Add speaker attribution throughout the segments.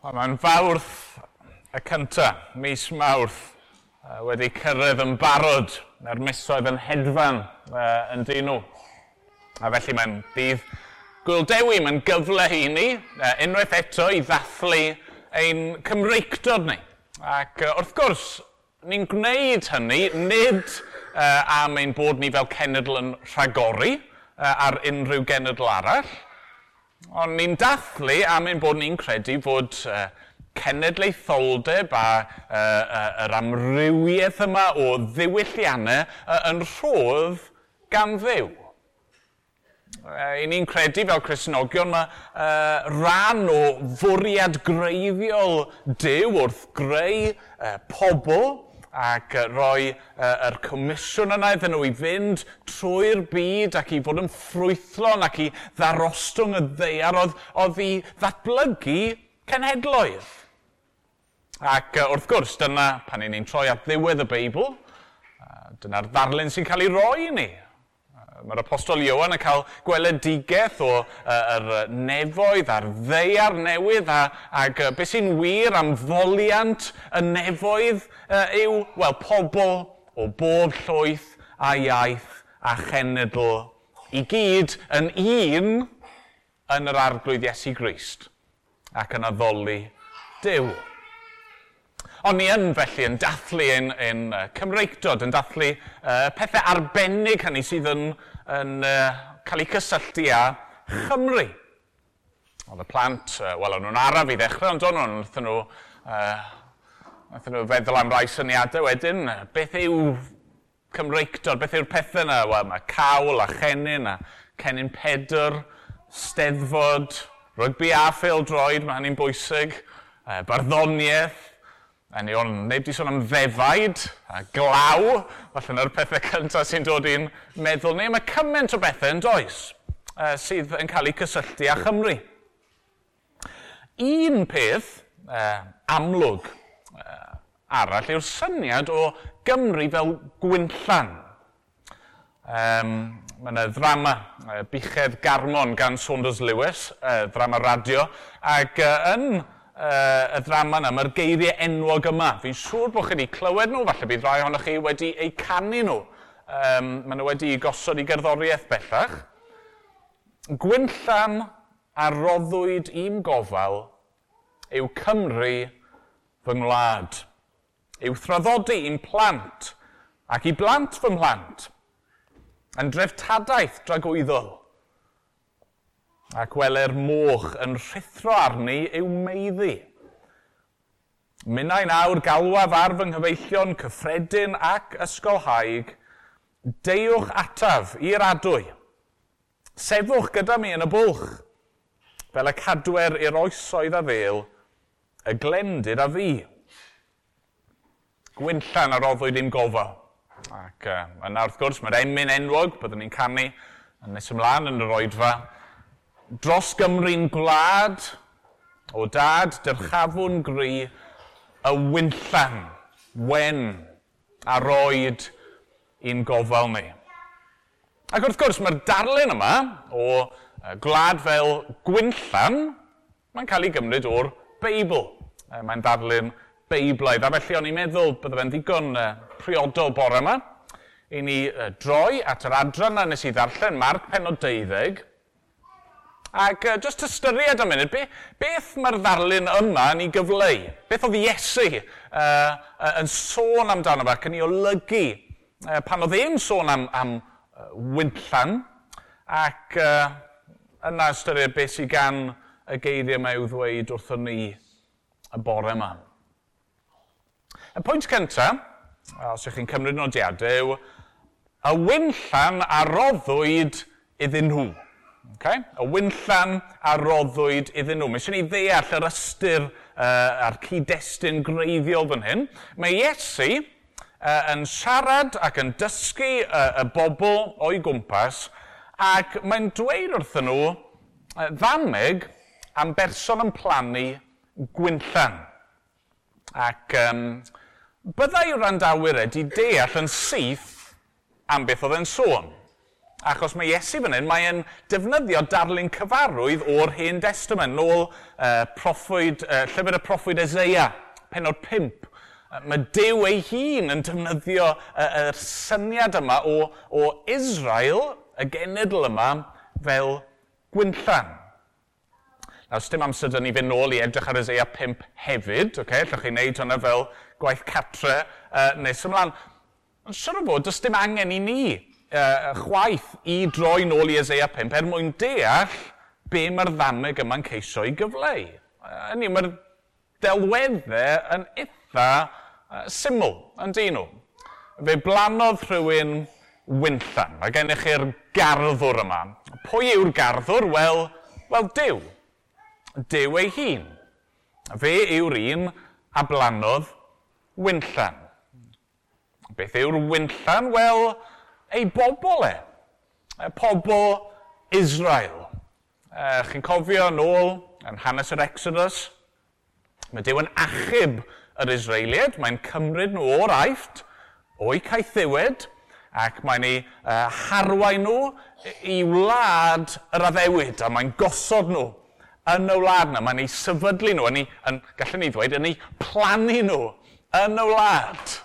Speaker 1: Mae'n fawrth y cynta, mis mawrth, wedi cyrraedd yn barod, na'r misoedd yn hedfan uh, yn dyn nhw. A felly mae'n dydd gwyldewi, mae'n gyfle i ni, uh, unwaith eto i ddathlu ein Cymreicdod ni. Ac uh, wrth gwrs, ni'n gwneud hynny nid uh, am ein bod ni fel cenedl yn rhagori uh, ar unrhyw genedl arall, Ond ni'n dathlu am ein bod ni'n credu fod uh, cenedlaetholdeb a uh, uh, yr amrywiaeth yma o ddiwylliannau uh, yn rhodd gan ddew. Uh, I ni'n credu fel Cresnogion mae uh, rhan o fwriad greiddiol dew wrth greu uh, pobl ac roi uh, yr comisiwn yna iddyn nhw i fynd trwy'r byd ac i fod yn ffrwythlon ac i ddarostwng y ddeiar oedd, oedd i ddatblygu cenhedloedd. Ac uh, wrth gwrs, dyna pan ni'n troi at ddiwedd y Beibl, uh, dyna'r ddarlun sy'n cael ei roi i ni Mae'r apostol Iowan yn cael gweledigaeth o yr nefoedd a'r ddeiar newydd a, ac uh, beth sy'n wir am foliant y nefoedd uh, yw, wel, pobl o bob llwyth a iaith a chenedl i gyd yn un yn yr arglwydd Iesu Grist ac yn addoli Dyw. Ond ni yn felly yn dathlu ein, ein uh, Cymreictod, yn dathlu uh, pethau arbennig hynny sydd yn yn uh, cael eu cysylltu â Chymru. Oedd y plant, uh, wel, o'n nhw'n araf i ddechrau, ond o'n nhw'n wrthyn nhw, uh, wrthyn nhw feddwl am rai syniadau wedyn, beth yw Cymreicdod, beth yw'r pethau yna? Wel, mae cawl a chenyn a cenyn pedr, steddfod, rygbi a ffeildroed, mae hynny'n bwysig, uh, barddoniaeth, Yn i'n neb di sôn am ddefaid a glaw, falle yna'r pethau cyntaf sy'n dod i'n meddwl ni. Mae cymaint o bethau yn does uh, sydd yn cael eu cysylltu â Chymru. Un peth uh, amlwg uh, arall yw'r syniad o Gymru fel gwynllan. Um, Mae yna ddrama uh, Bichedd Garmon gan Saunders Lewis, uh, ddrama radio, ac uh, yn uh, y ddrama yna, mae'r geiriau enwog yma. Fi'n siŵr bod chi wedi clywed nhw, falle bydd rhai ohonoch chi wedi eu canu nhw. Um, mae nhw wedi gosod i gerddoriaeth bellach. Gwynllan a roddwyd i'm gofal yw Cymru fy ngwlad. Yw thraddodi i'n plant ac i blant fy mhlant. Yn dreftadaeth dragwyddol ac weler moch yn rhithro arni yw meiddi. Minnau nawr galwaf ar fy nghyfeillion cyffredin ac ysgolhaig, deuwch ataf i'r adwy. Sefwch gyda mi yn y bwlch, fel y cadwer i'r oesoedd a ddel, y glendid a fi. Gwynllan ar oddwyd i'n gofo. Ac uh, yna wrth gwrs, mae'r emyn enwog, byddwn ni'n canu yn nes ymlaen yn yr oedfa, dros Gymru'n gwlad, o dad, dyrchafwn gry, y wynllan, wen, a roed i'n gofal ni. Ac wrth gwrs, mae'r darlun yma o gwlad fel Gwynllan, mae'n cael ei gymryd o'r Beibl. Mae'n darlun Beiblaidd, a felly o'n i'n meddwl bydde fe'n ddigon priodol bore yma i ni droi at yr adran na nes i ddarllen Marc penod 12, Ac uh, just ystyried am munud, be, beth mae'r ddarlun yma yn ei gyfleu? Beth oedd Iesu uh, uh, yn sôn amdano fe ac yn ei olygu uh, pan oedd e'n sôn am, am uh, wyntlan ac uh, yna ystyried beth sydd gan y geiriau mae i'w ddweud wrthyn ni y bore yma. Y pwynt cyntaf, os ydych chi'n cymryd nodiadau, yw y wynllan a roddwyd iddyn nhw. Okay? Y wynllan a roddwyd iddyn nhw. Mae eisiau ni ddeall yr ystyr uh, a'r cyd-destun greiddiol fan hyn. Mae Iesu uh, yn siarad ac yn dysgu uh, y bobl o'i gwmpas ac mae'n dweud wrthyn nhw uh, ddamig am berson yn plannu gwynllan. Ac um, byddai wrandawyr wedi deall yn syth am beth oedd e'n sôn. Achos mae Iesu fan hyn, mae'n defnyddio darlun cyfarwydd o'r Hen Testament, nôl uh, proffwyd, uh, llyfr y proffwyd Ezeia, penod 5. Uh, mae Dyw ei hun yn defnyddio y uh, er syniad yma o, o Israel, y genedl yma, fel gwynllan. Nawr, dim amser dyn ni fynd nôl i edrych ar Ezeia 5 hefyd, okay? allwch chi wneud hwnna fel gwaith catre uh, nes ymlaen. Ond siwr o fod, does dim angen i ni uh, chwaith i droi nôl i Isaiah 5 er mwyn deall be mae'r ddameg yma'n ceisio i gyfleu. Hynny, mae'r delweddau yn eitha uh, syml yn dyn nhw. Fe blanodd rhywun wynllan, Mae gennych chi'r garddwr yma. Pwy yw'r garddwr? Wel, wel Dyw. Dyw ei hun. Fe yw'r un a blanodd wynllan. Beth yw'r wynllan? Wel, ei bobl e, y pobl Israel. E, Chi'n cofio yn ôl yn hanes yr Exodus, mae Dyw yn achub yr Israeliad, mae'n cymryd nhw o'r aifft, o'i caethiwyd, ac mae'n ei e, uh, harwain nhw i wlad yr addewid, a mae'n gosod nhw yn y wlad yna, mae'n ei sefydlu nhw, yn ei, yn, gallwn ni ddweud, yn ei plannu nhw yn y wlad.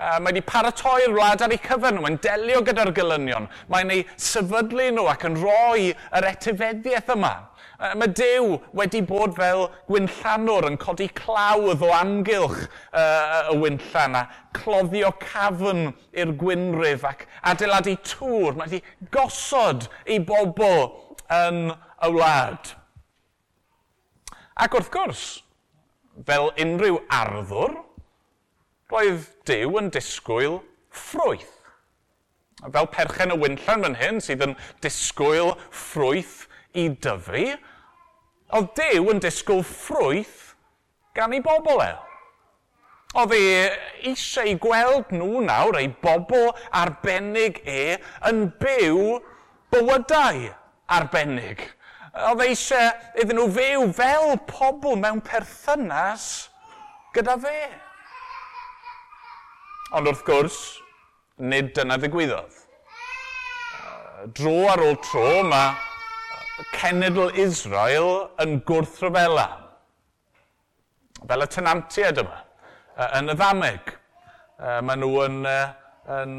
Speaker 1: Uh, mae wedi paratoi'r wlad ar ei cyfer nhw, mae'n delio gyda'r gylynion, mae'n ei sefydlu nhw ac yn rhoi yr etifeddiaeth yma. Uh, mae Dyw wedi bod fel gwynllanwr yn codi clawdd o amgylch uh, y wynllan a cloddio cafn i'r gwynryf ac adeiladu tŵr. Mae wedi gosod ei bobl yn y wlad. Ac wrth gwrs, fel unrhyw arddwr, roedd Dyw yn disgwyl ffrwyth. Fel perchen y wynllan fan hyn sydd yn disgwyl ffrwyth i dyfu, oedd Dyw yn disgwyl ffrwyth gan ei bobl e. Oedd e eisiau gweld nhw nawr, ei bobl arbennig e, yn byw bywydau arbennig. Oedd eisiau iddyn nhw fyw fel pobl mewn perthynas gyda fe. Ond wrth gwrs, nid dyna ddigwyddodd. Dro ar ôl tro mae cenedl Israel yn gwrthryfela. Fel y tenantiaid yma, yn y ddameg. Maen nhw yn, yn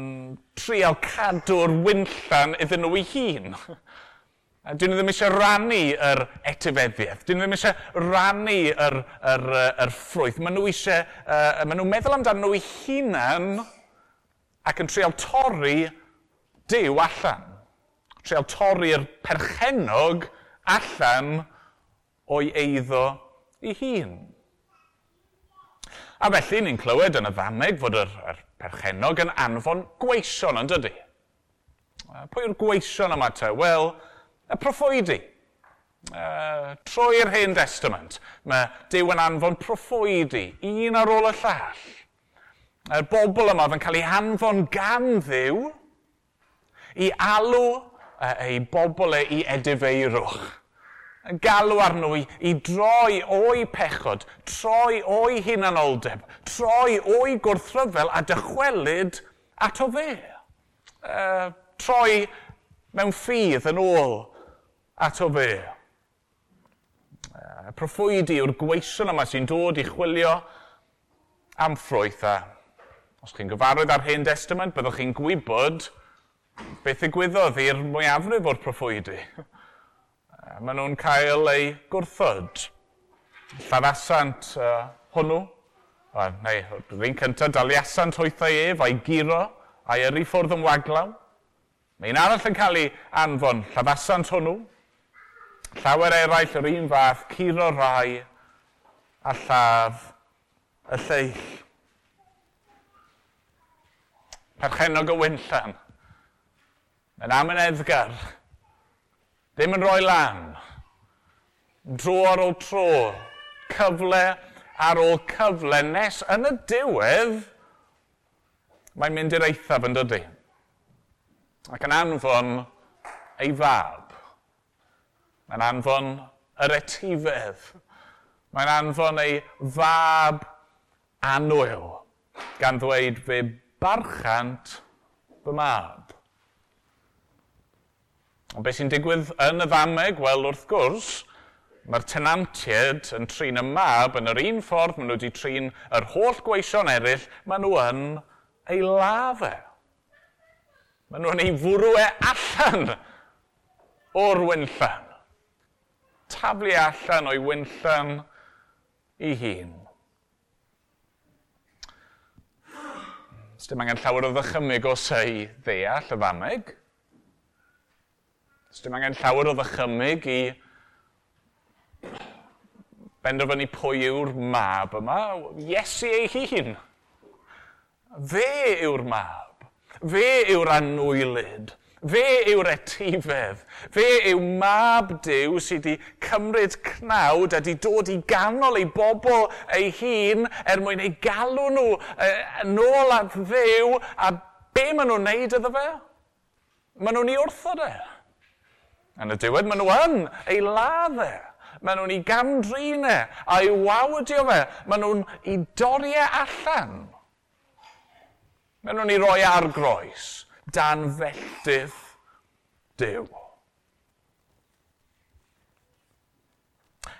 Speaker 1: trial cadw'r wynllan iddyn nhw ei hun. Dyn nhw ddim eisiau rannu yr etifeddiaeth. Dyn nhw ddim eisiau rannu yr, yr, yr, ffrwyth. Maen nhw eisiau, uh, maen nhw'n meddwl amdano nhw eu hunan ac yn treol torri dew allan. Treol torri'r perchenog allan o'i eiddo ei hun. A felly ni'n clywed yn y ddameg fod yr, yr perchenog yn anfon gweision yn dydy. Pwy yw'r gweision yma te? Wel, y proffwydi. Uh, trwy'r Hen Testament, mae Dyw yn anfon proffwydi, un ar ôl y llall. Yr bobl yma fe'n cael ei hanfon gan ddiw i alw uh, ei bobl e i edifeirwch. Galw arnw i, i droi o'i pechod, troi o'i hunanoldeb, troi o'i gwrthryfel a dychwelyd ato fe. Uh, troi mewn ffydd yn ôl ato fe. Proffwydi yw'r gweision yma sy'n dod i chwilio am ffrwyth. a os chi'n gyfarwydd ar Hen Testament, byddwch chi'n gwybod beth ddigwyddodd i'r mwyafrif o'r proffwydi. Maen nhw'n cael eu gwrthod. Lladasant uh, hwnnw, o, neu rhywun cyntaf, daliasant hwythau ef a'i giro a'i yrru i ffwrdd yn waglaw. Mae'n arall yn cael ei anfon, lladasant hwnnw, Llawer eraill yr un fath, curo rai a lladd y lleill. Perchenog y wynllan. Yn am yn edgar, Ddim yn rhoi lan. Dro ar ôl tro. Cyfle ar ôl cyfle nes yn y diwedd mae'n mynd i'r eithaf yn dydy. Ac yn anfon ei fab. Mae'n anfon yr etifedd. Mae'n anfon ei fab anwyl gan ddweud fe barchant fy mab. Ond beth sy'n digwydd yn y ddameg? Wel, wrth gwrs, mae'r tenantiaid yn trin y mab yn yr un ffordd maen nhw wedi trin yr holl gweision eraill, maen nhw yn ei lafe. Maen nhw yn ei fwrw e allan o'r wynllan taflu allan o'i wynllan i hun. Dim angen llawer o ddychymyg os ei ddeall y fameg, dim angen llawer o ddychymyg i benderfynu pwy yw'r mab yma, Iesu ei hun. Fe yw'r mab. Fe yw'r anwylid. Fe yw'r etifedd. Fe yw mab Dyw sydd wedi cymryd cnawd a wedi dod i ganol ei bobl ei hun er mwyn ei galw nhw e, nôl at ddew a be maen nhw'n neud iddo fe? Maen nhw'n ei wrthod e. Yn y diwedd maen nhw yn ei ladd e. Maen nhw'n ei gamdrin e a ei wawdio fe. Maen nhw'n ei doriau e allan. Maen nhw'n ei roi e ar groes dan felldydd Dyw.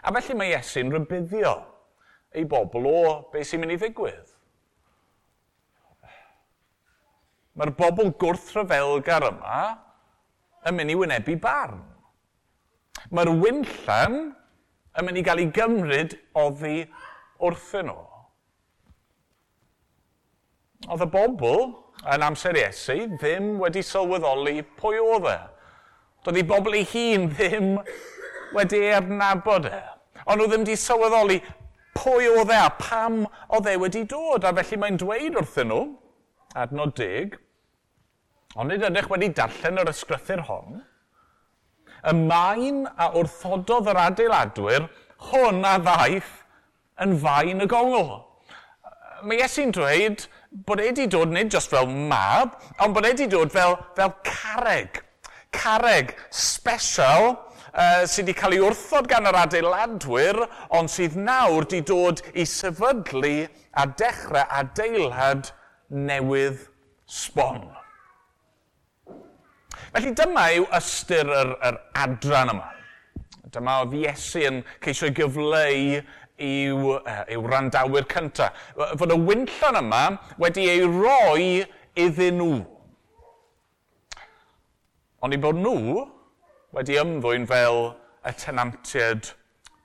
Speaker 1: A felly mae Iesu'n rybuddio ei bobl o beth sy'n mynd i ddigwydd. Mae'r bobl gwrthryfelgar yma yn mynd i wynebu barn. Mae'r wynllan yn mynd i gael ei gymryd oddi wrthyn nhw. Oedd y bobl yn amser Iesu ddim wedi sylweddoli pwy oedd e. Doedd ei bobl ei hun ddim wedi ei adnabod e. Ond nhw ddim wedi sylweddoli pwy oedd e a pam oedd e wedi dod. A felly mae'n dweud wrthyn nhw, adnod dig, ond nid ydych wedi darllen yr ysgrythyr hon, y maen a wrthododd yr adeiladwyr hwn a ddaeth yn fain y gongl. Mae Iesu'n dweud, bod e wedi dod nid just fel mab, ond bod e wedi dod fel, fel careg. Careg special uh, sydd wedi cael ei wrthod gan yr adeiladwyr, ond sydd nawr wedi dod i sefydlu a dechrau adeilad newydd sbon. Felly dyma yw ystyr yr, yr adran yma. Dyma oedd Iesu yn ceisio gyfleu yw, uh, yw randawyr cyntaf. Fod y wynllon yma wedi ei roi iddyn nhw. Ond i bod nhw wedi ymddwyn fel y tenantiaid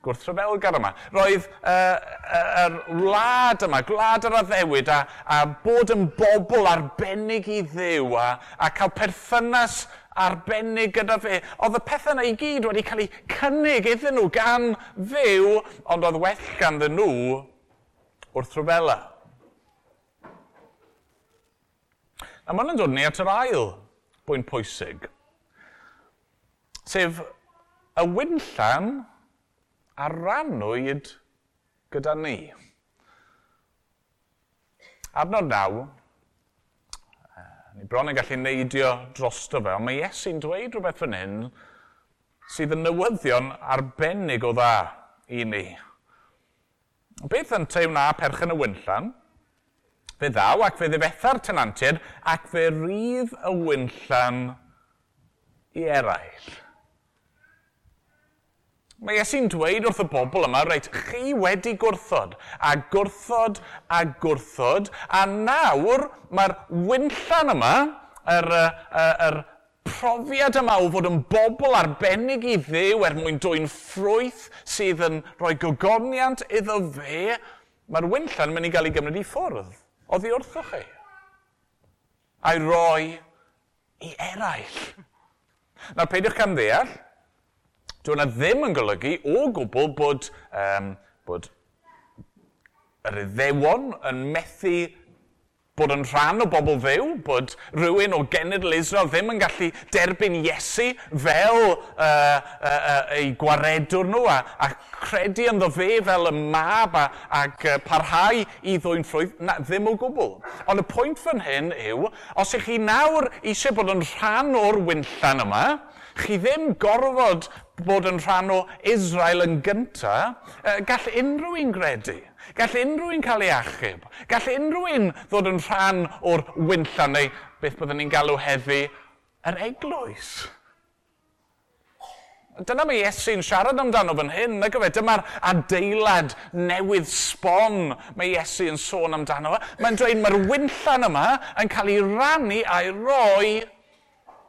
Speaker 1: gwrthryfelgar yma. Roedd uh, yr wlad yma, gwlad yr addewid, a, a bod yn bobl arbennig i ddew a, a cael perthynas arbennig gyda fe. Oedd y pethau yna i gyd wedi cael eu cynnig iddyn nhw gan fyw, ond oedd well ganddyn nhw wrth rhywbela. A mae'n dod ni at yr ail bwynt pwysig, sef y wynllan a rannwyd gyda ni. Adnod naw, Ni bron yn gallu neidio drosto fe, ond mae Iesu'n dweud rhywbeth fan hyn sydd yn newyddion arbennig o dda i ni. Beth yn teim na perchen y wynllan? Fe ddaw ac fe ddifetha'r tenantiaid ac fe rydd y wynllan i eraill. Mae Iesu'n dweud wrth y bobl yma, reit, chi wedi gwrthod, a gwrthod, a gwrthod, a nawr mae'r wynllan yma, yr, yr, yr profiad yma o fod yn bobl arbennig i ddew er mwyn dwy'n ffrwyth sydd yn rhoi gogoniant iddo fe, mae'r wynllan mynd i gael ei gymryd i ffwrdd. Oddi wrthoch chi. A'i roi i eraill. Nawr, peidiwch cam ddeall, Dyw hwnna ddim yn golygu o gwbl bod, um, bod yr iddewon yn methu bod yn rhan o bobl fyw, bod rhywun o genedl Israel ddim yn gallu derbyn Iesu fel uh, uh, uh, ei gwaredwr nhw a, a credu ynddo fe fel y mab a, ac uh, parhau i ddwy'n ffrwydd, na, ddim o gwbl. Ond y pwynt fan hyn yw, os ych chi nawr eisiau bod yn rhan o'r wynllan yma, chi ddim gorfod bod yn rhan o Israel yn gynta, gall unrhyw un gredu. Gall unrhyw un cael ei achub. Gall unrhyw un ddod yn rhan o'r wynllan neu beth byddwn ni'n galw heddi yr eglwys. Dyna mae Iesu'n siarad amdano fan hyn, nag yfe? Dyma'r adeilad newydd sbon mae Iesu yn sôn amdano. Mae'n dweud mae'r wynllan yma yn cael ei rannu a'i roi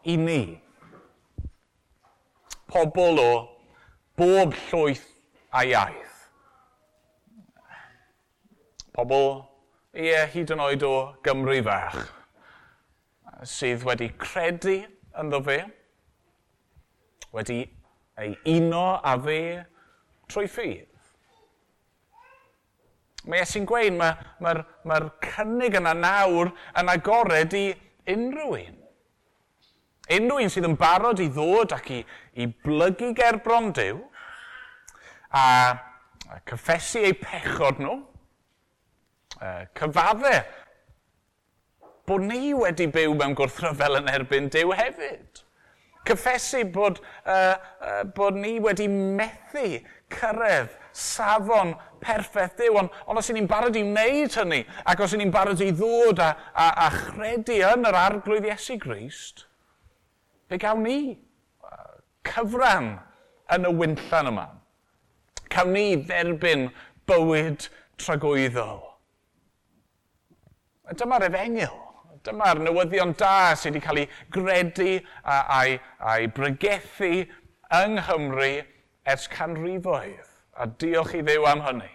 Speaker 1: i ni pobl o bob llwyth a iaith. Pobl, ie, hyd yn oed o Gymru fach, sydd wedi credu ynddo fe, wedi ei uno a fe trwy ffydd. Mae Iesu'n gweud, mae'r ma, ma, ma cynnig yna nawr yn agored i unrhyw un. Unrhyw un sydd yn barod i ddod ac i, i blygu gerbron Dyw a, a cyffesu eu pechod nhw, uh, cyfadde bod ni wedi byw mewn gwrthryfel yn erbyn Dyw hefyd. Cyffesu bod, uh, uh, bod ni wedi methu cyrraedd safon perffaith Dyw, ond, ond os ni'n barod i wneud hynny, ac os ni'n barod i ddod a, a, a chredu yn yr arglwydd Iesu Grist, Fe gawn ni cyfran yn y wynllan yma. Cawn ni dderbyn bywyd tragwyddol. Dyma'r efengil. Dyma'r newyddion da sydd wedi cael ei gredu a'i, a'i brygethu yng Nghymru ers canrifoedd. A diolch i ddew am hynny.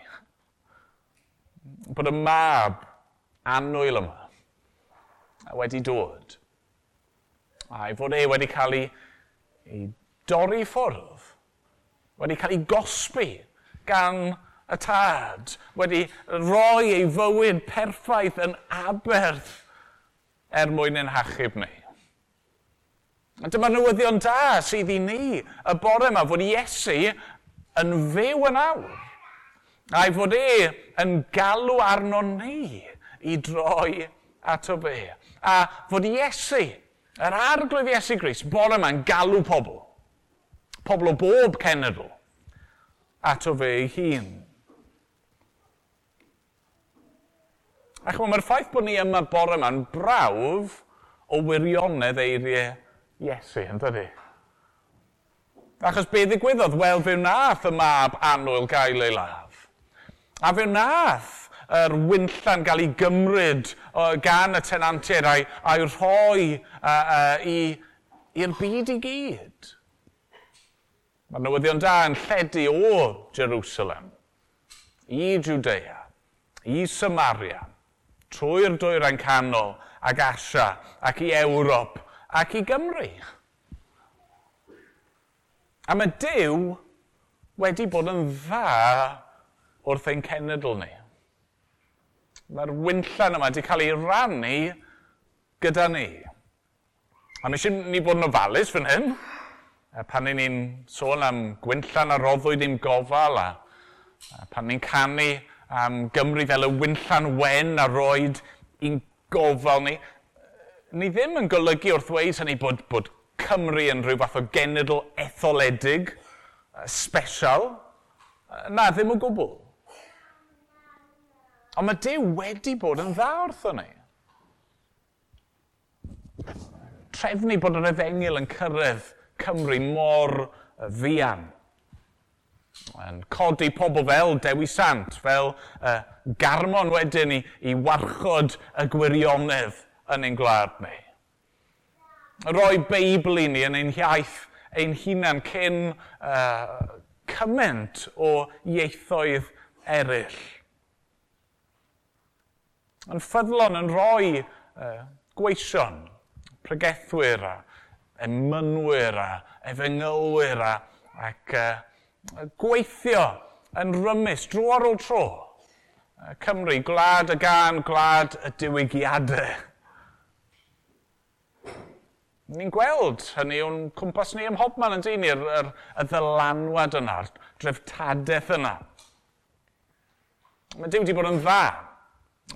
Speaker 1: Bod y mab annwyl yma wedi dod a'i fod e wedi cael ei, ei dorri ffwrdd, wedi cael ei gosbi gan y tad, wedi roi ei fywyd perffaith yn aberth er mwyn ein hachub ni. A dyma newyddion da sydd i ni y bore yma fod Iesu yn fyw yn awr. A'i fod e yn galw arno ni i droi ato fe. A fod Iesu Yr arglwydd Iesu Gris, bore yma'n galw pobl, pobl o bob cenedl, ato fe ei hun. A chymryd, mae'r ffaith bod ni yma bore yma'n brawf o wirionedd eiriau Iesu, yn dydy? Achos be ddigwyddodd? Wel, fe wnaeth y mab annwyl gael ei ladd. A fe wnaeth yr wynllan gael ei gymryd gan y tenantiaid a'i, ai rhoi i'r byd i gyd. Mae'r newyddion da yn lledu o Jerusalem, i Judea, i Samaria, trwy'r dwyrain canol ac Asia ac i Ewrop ac i Gymru. A mae Dyw wedi bod yn dda wrth ein cenedl ni. Mae'r wynllen yma wedi cael ei rannu gyda ni. A mae eisiau ni bod yn ofalus fan hyn, pan ni'n sôn am gwynllan a roddwyd i'n gofal, a pan ni'n canu am Gymru fel y wynllan wen a roed i'n gofal ni, ni ddim yn golygu wrth weis hynny bod, bod Cymru yn rhyw fath o genedl etholedig, special. Na, ddim o gwbl. Ond mae Dyw wedi bod yn dda wrtho ni. Trefnu bod yr efengil yn cyrraedd Cymru mor fian Yn codi pobl fel Dewi Sant, fel uh, garmon wedyn i, i warchod y gwirionedd yn ein gwlad ni. Roi Beibl i ni yn ein hiaith ein hunan cyn uh, cyment o ieithoedd eraill yn ffyddlon yn rhoi uh, gweision, pregethwyr a emynwyr a efengylwyr a ac uh, gweithio yn rymus dro ar ôl tro. Cymru, gwlad y gan, gwlad y diwygiadau. Ni'n gweld hynny o'n cwmpas ni ym mhobman yn dyn ni'r er, y ddylanwad yna, dreftadaeth yna. Mae Dyw wedi bod yn dda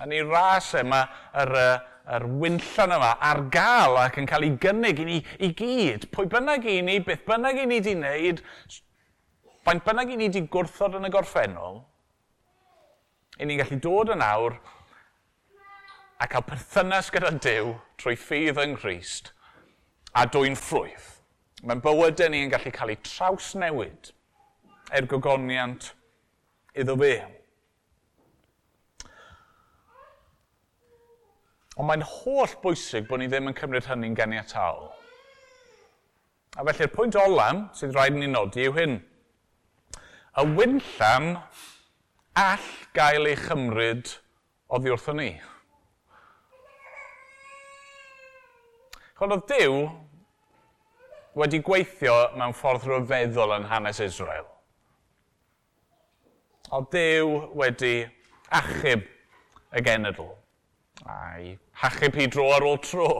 Speaker 1: yn ei ras e, yma, yr, yr wynllan yma, ar gael ac yn cael ei gynnig i ni i gyd. Pwy bynnag i ni, beth bynnag i ni wedi wneud, faint bynnag i ni wedi gwrthod yn y gorffennol, i ni'n gallu dod yn awr a cael perthynas gyda Dyw trwy ffydd yng Nghyst a dwy'n ffrwyth. Mae'n bywydau ni yn gallu cael ei traws newid er gogoniant iddo fe. Ond mae'n holl bwysig bod ni ddim yn cymryd hynny'n geniatal. A felly'r pwynt olam sydd rhaid ni nodi yw hyn. Y wynllam all gael ei chymryd oddi wrthon ni. Chod oedd Dyw wedi gweithio mewn ffordd rhyfeddol yn hanes Israel. Oedd Dyw wedi achub y genedl a'i hachub hi dro ar ôl tro.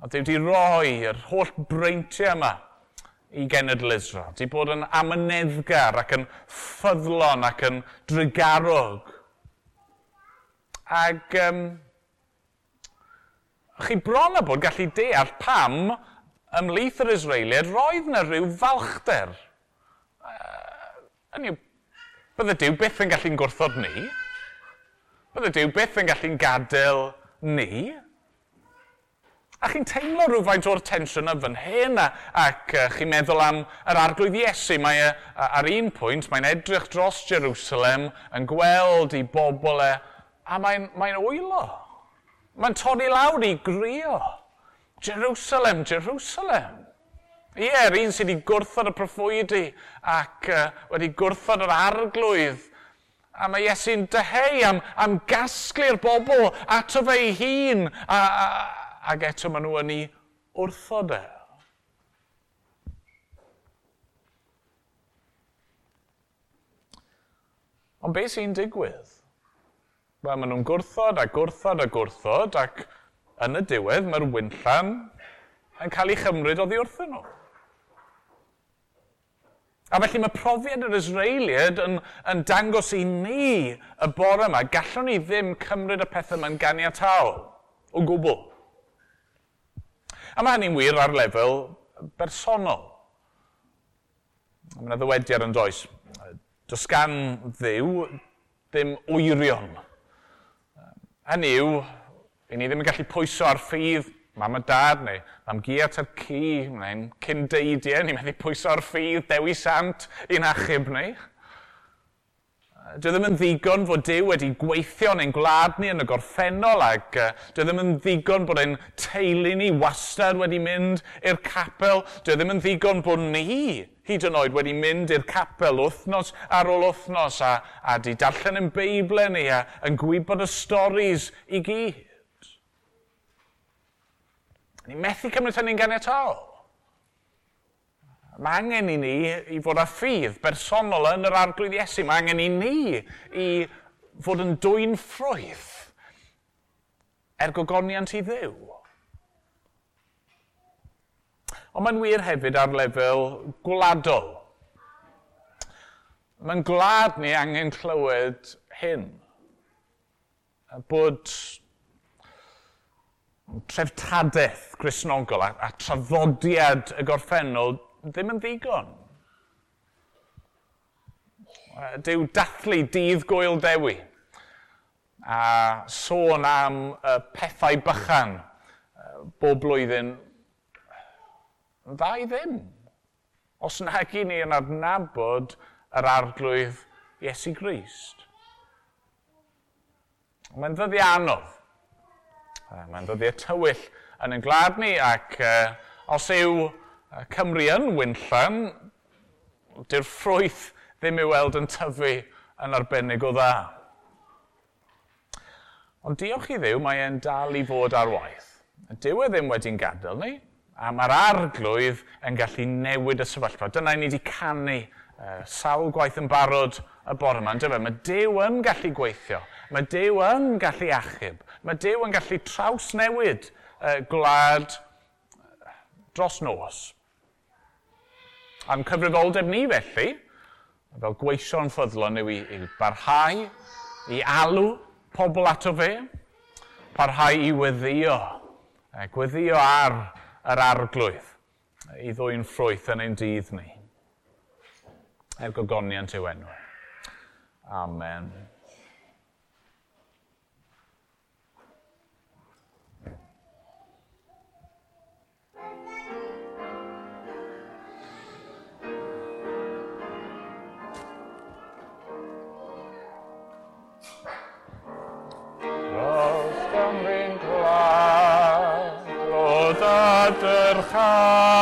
Speaker 1: A dwi wedi roi'r holl breintiau yma i genedl Israel. Di bod yn amyneddgar ac yn ffyddlon ac yn drygarog. Ac um, chi bron a bod gallu deall pam ymlaeth yr Israeliad roedd yna rhyw falchder. Uh, hynny, bydde Dyw byth yn gallu'n gwrthod ni. Oedd y Dyw byth yn gallu'n gadael ni. A chi'n teimlo rhywfaint o'r tensiwn y fan hyn a, ac uh, chi'n meddwl am yr arglwydd Iesu. Mae uh, ar un pwynt, mae'n edrych dros Jerusalem yn gweld i bobl e a mae'n mae, wylo. Mae'n torri lawr i grio. Jerusalem, Jerusalem. Ie, yr un sydd wedi gwrthod y proffwydi ac uh, wedi gwrthod yr arglwydd A mae Iesu'n dyheu am, am gasglu'r bobl ato fe ei hun, a, a, ac eto maen nhw yn ei wrthod e. Ond beth sy'n digwydd? Wel, maen nhw'n gwrthod a gwrthod a gwrthod ac yn y diwedd mae'r wynllan yn cael ei chymryd oddi wrthyn nhw. A felly mae profiad yr Israeliad yn, yn dangos i ni y bore yma, gallwn ni ddim cymryd y pethau yma'n ganiataol o gwbl. A mae hynny'n wir ar lefel bersonol. Mae yna ddywediad yn does. Does gan ddiw ddim wyrion. Hynny yw, i ni ddim yn gallu pwyso ar ffydd mam a dad neu mam gi at y ci neu'n cyn deidiau, ni'n medru pwyso'r ffydd, dewi sant i'n achub ni. Dwi ddim yn ddigon fod Dyw wedi gweithio neu'n gwlad ni yn y gorffennol ac uh, dwi ddim yn ddigon bod ein teulu ni wastad wedi mynd i'r capel. Dwi ddim yn ddigon bod ni hyd yn oed wedi mynd i'r capel wythnos ar ôl wythnos a, a di darllen yn Beiblau e ni a yn gwybod y storys i gyd. Ni methu cymryd hynny'n ganiatol. Mae angen i ni i fod â ffydd bersonol yn yr arglwydd Iesu. Mae angen i ni i fod yn dwy'n ffrwydd er gogoniant i ddew. Ond mae'n wir hefyd ar lefel gwladol. Mae'n gwlad ni angen clywed hyn. Bod treftadaeth grisnogol a, a traddodiad y gorffennol ddim yn ddigon. Dyw dathlu dydd gwyl dewi a sôn am y pethau bychan bob blwyddyn dda i ddim. Os nag i ni yn adnabod yr arglwydd Iesu Grist. Mae'n ddyddi anodd Mae'n dod i'r tywyll yn ein glad ni ac uh, os yw Cymru yn wynllan, dy'r ffrwyth ddim i weld yn tyfu yn arbennig o dda. Ond diolch i ddiw, mae e'n dal i fod ar waith. Dyw e ddim wedi'n gadael ni, a mae'r arglwydd yn gallu newid y sefyllfa. Dyna ni wedi canu uh, sawl gwaith yn barod y bore yma. Dyma, mae Dyw yn gallu gweithio. Mae Dyw yn gallu achub. Mae Dyw yn gallu trawsnewid uh, gwlad dros nos. A'n cyfrifoldeb ni felly, fel gweision ffyddlon yw i, i barhau, i alw pobl ato fe, parhau i weddio, gweddio ar yr arglwydd i ddwy'n ffrwyth yn ein dydd ni. Er gogoniant yw enw. Amen.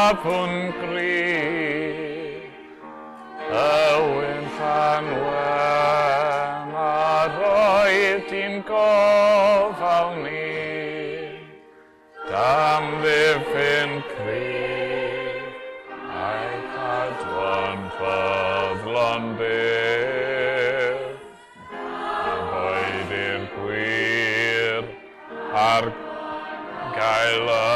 Speaker 1: hapwn gri Y wyn llan wen a roedd dim gofal ni. Dam ddiffyn cri a'i cadwan ffyddlon byr. A boed i'r gwir ar gael y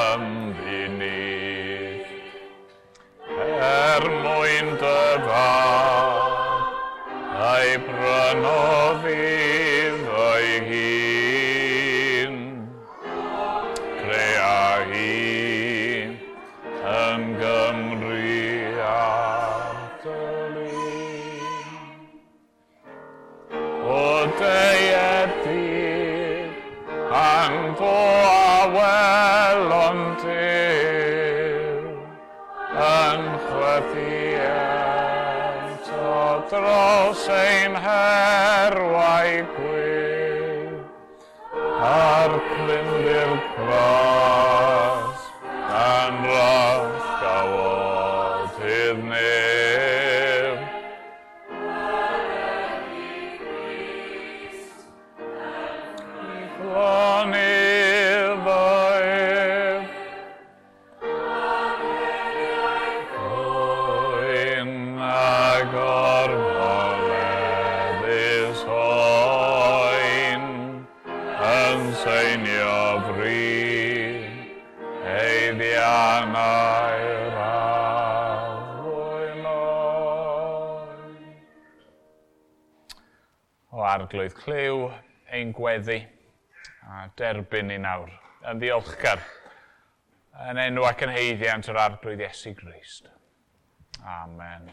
Speaker 1: weddi a derbyn ni nawr. Yn ddiolchgar yn enw ac yn heiddiant yr arglwydd Iesu Grist. Amen.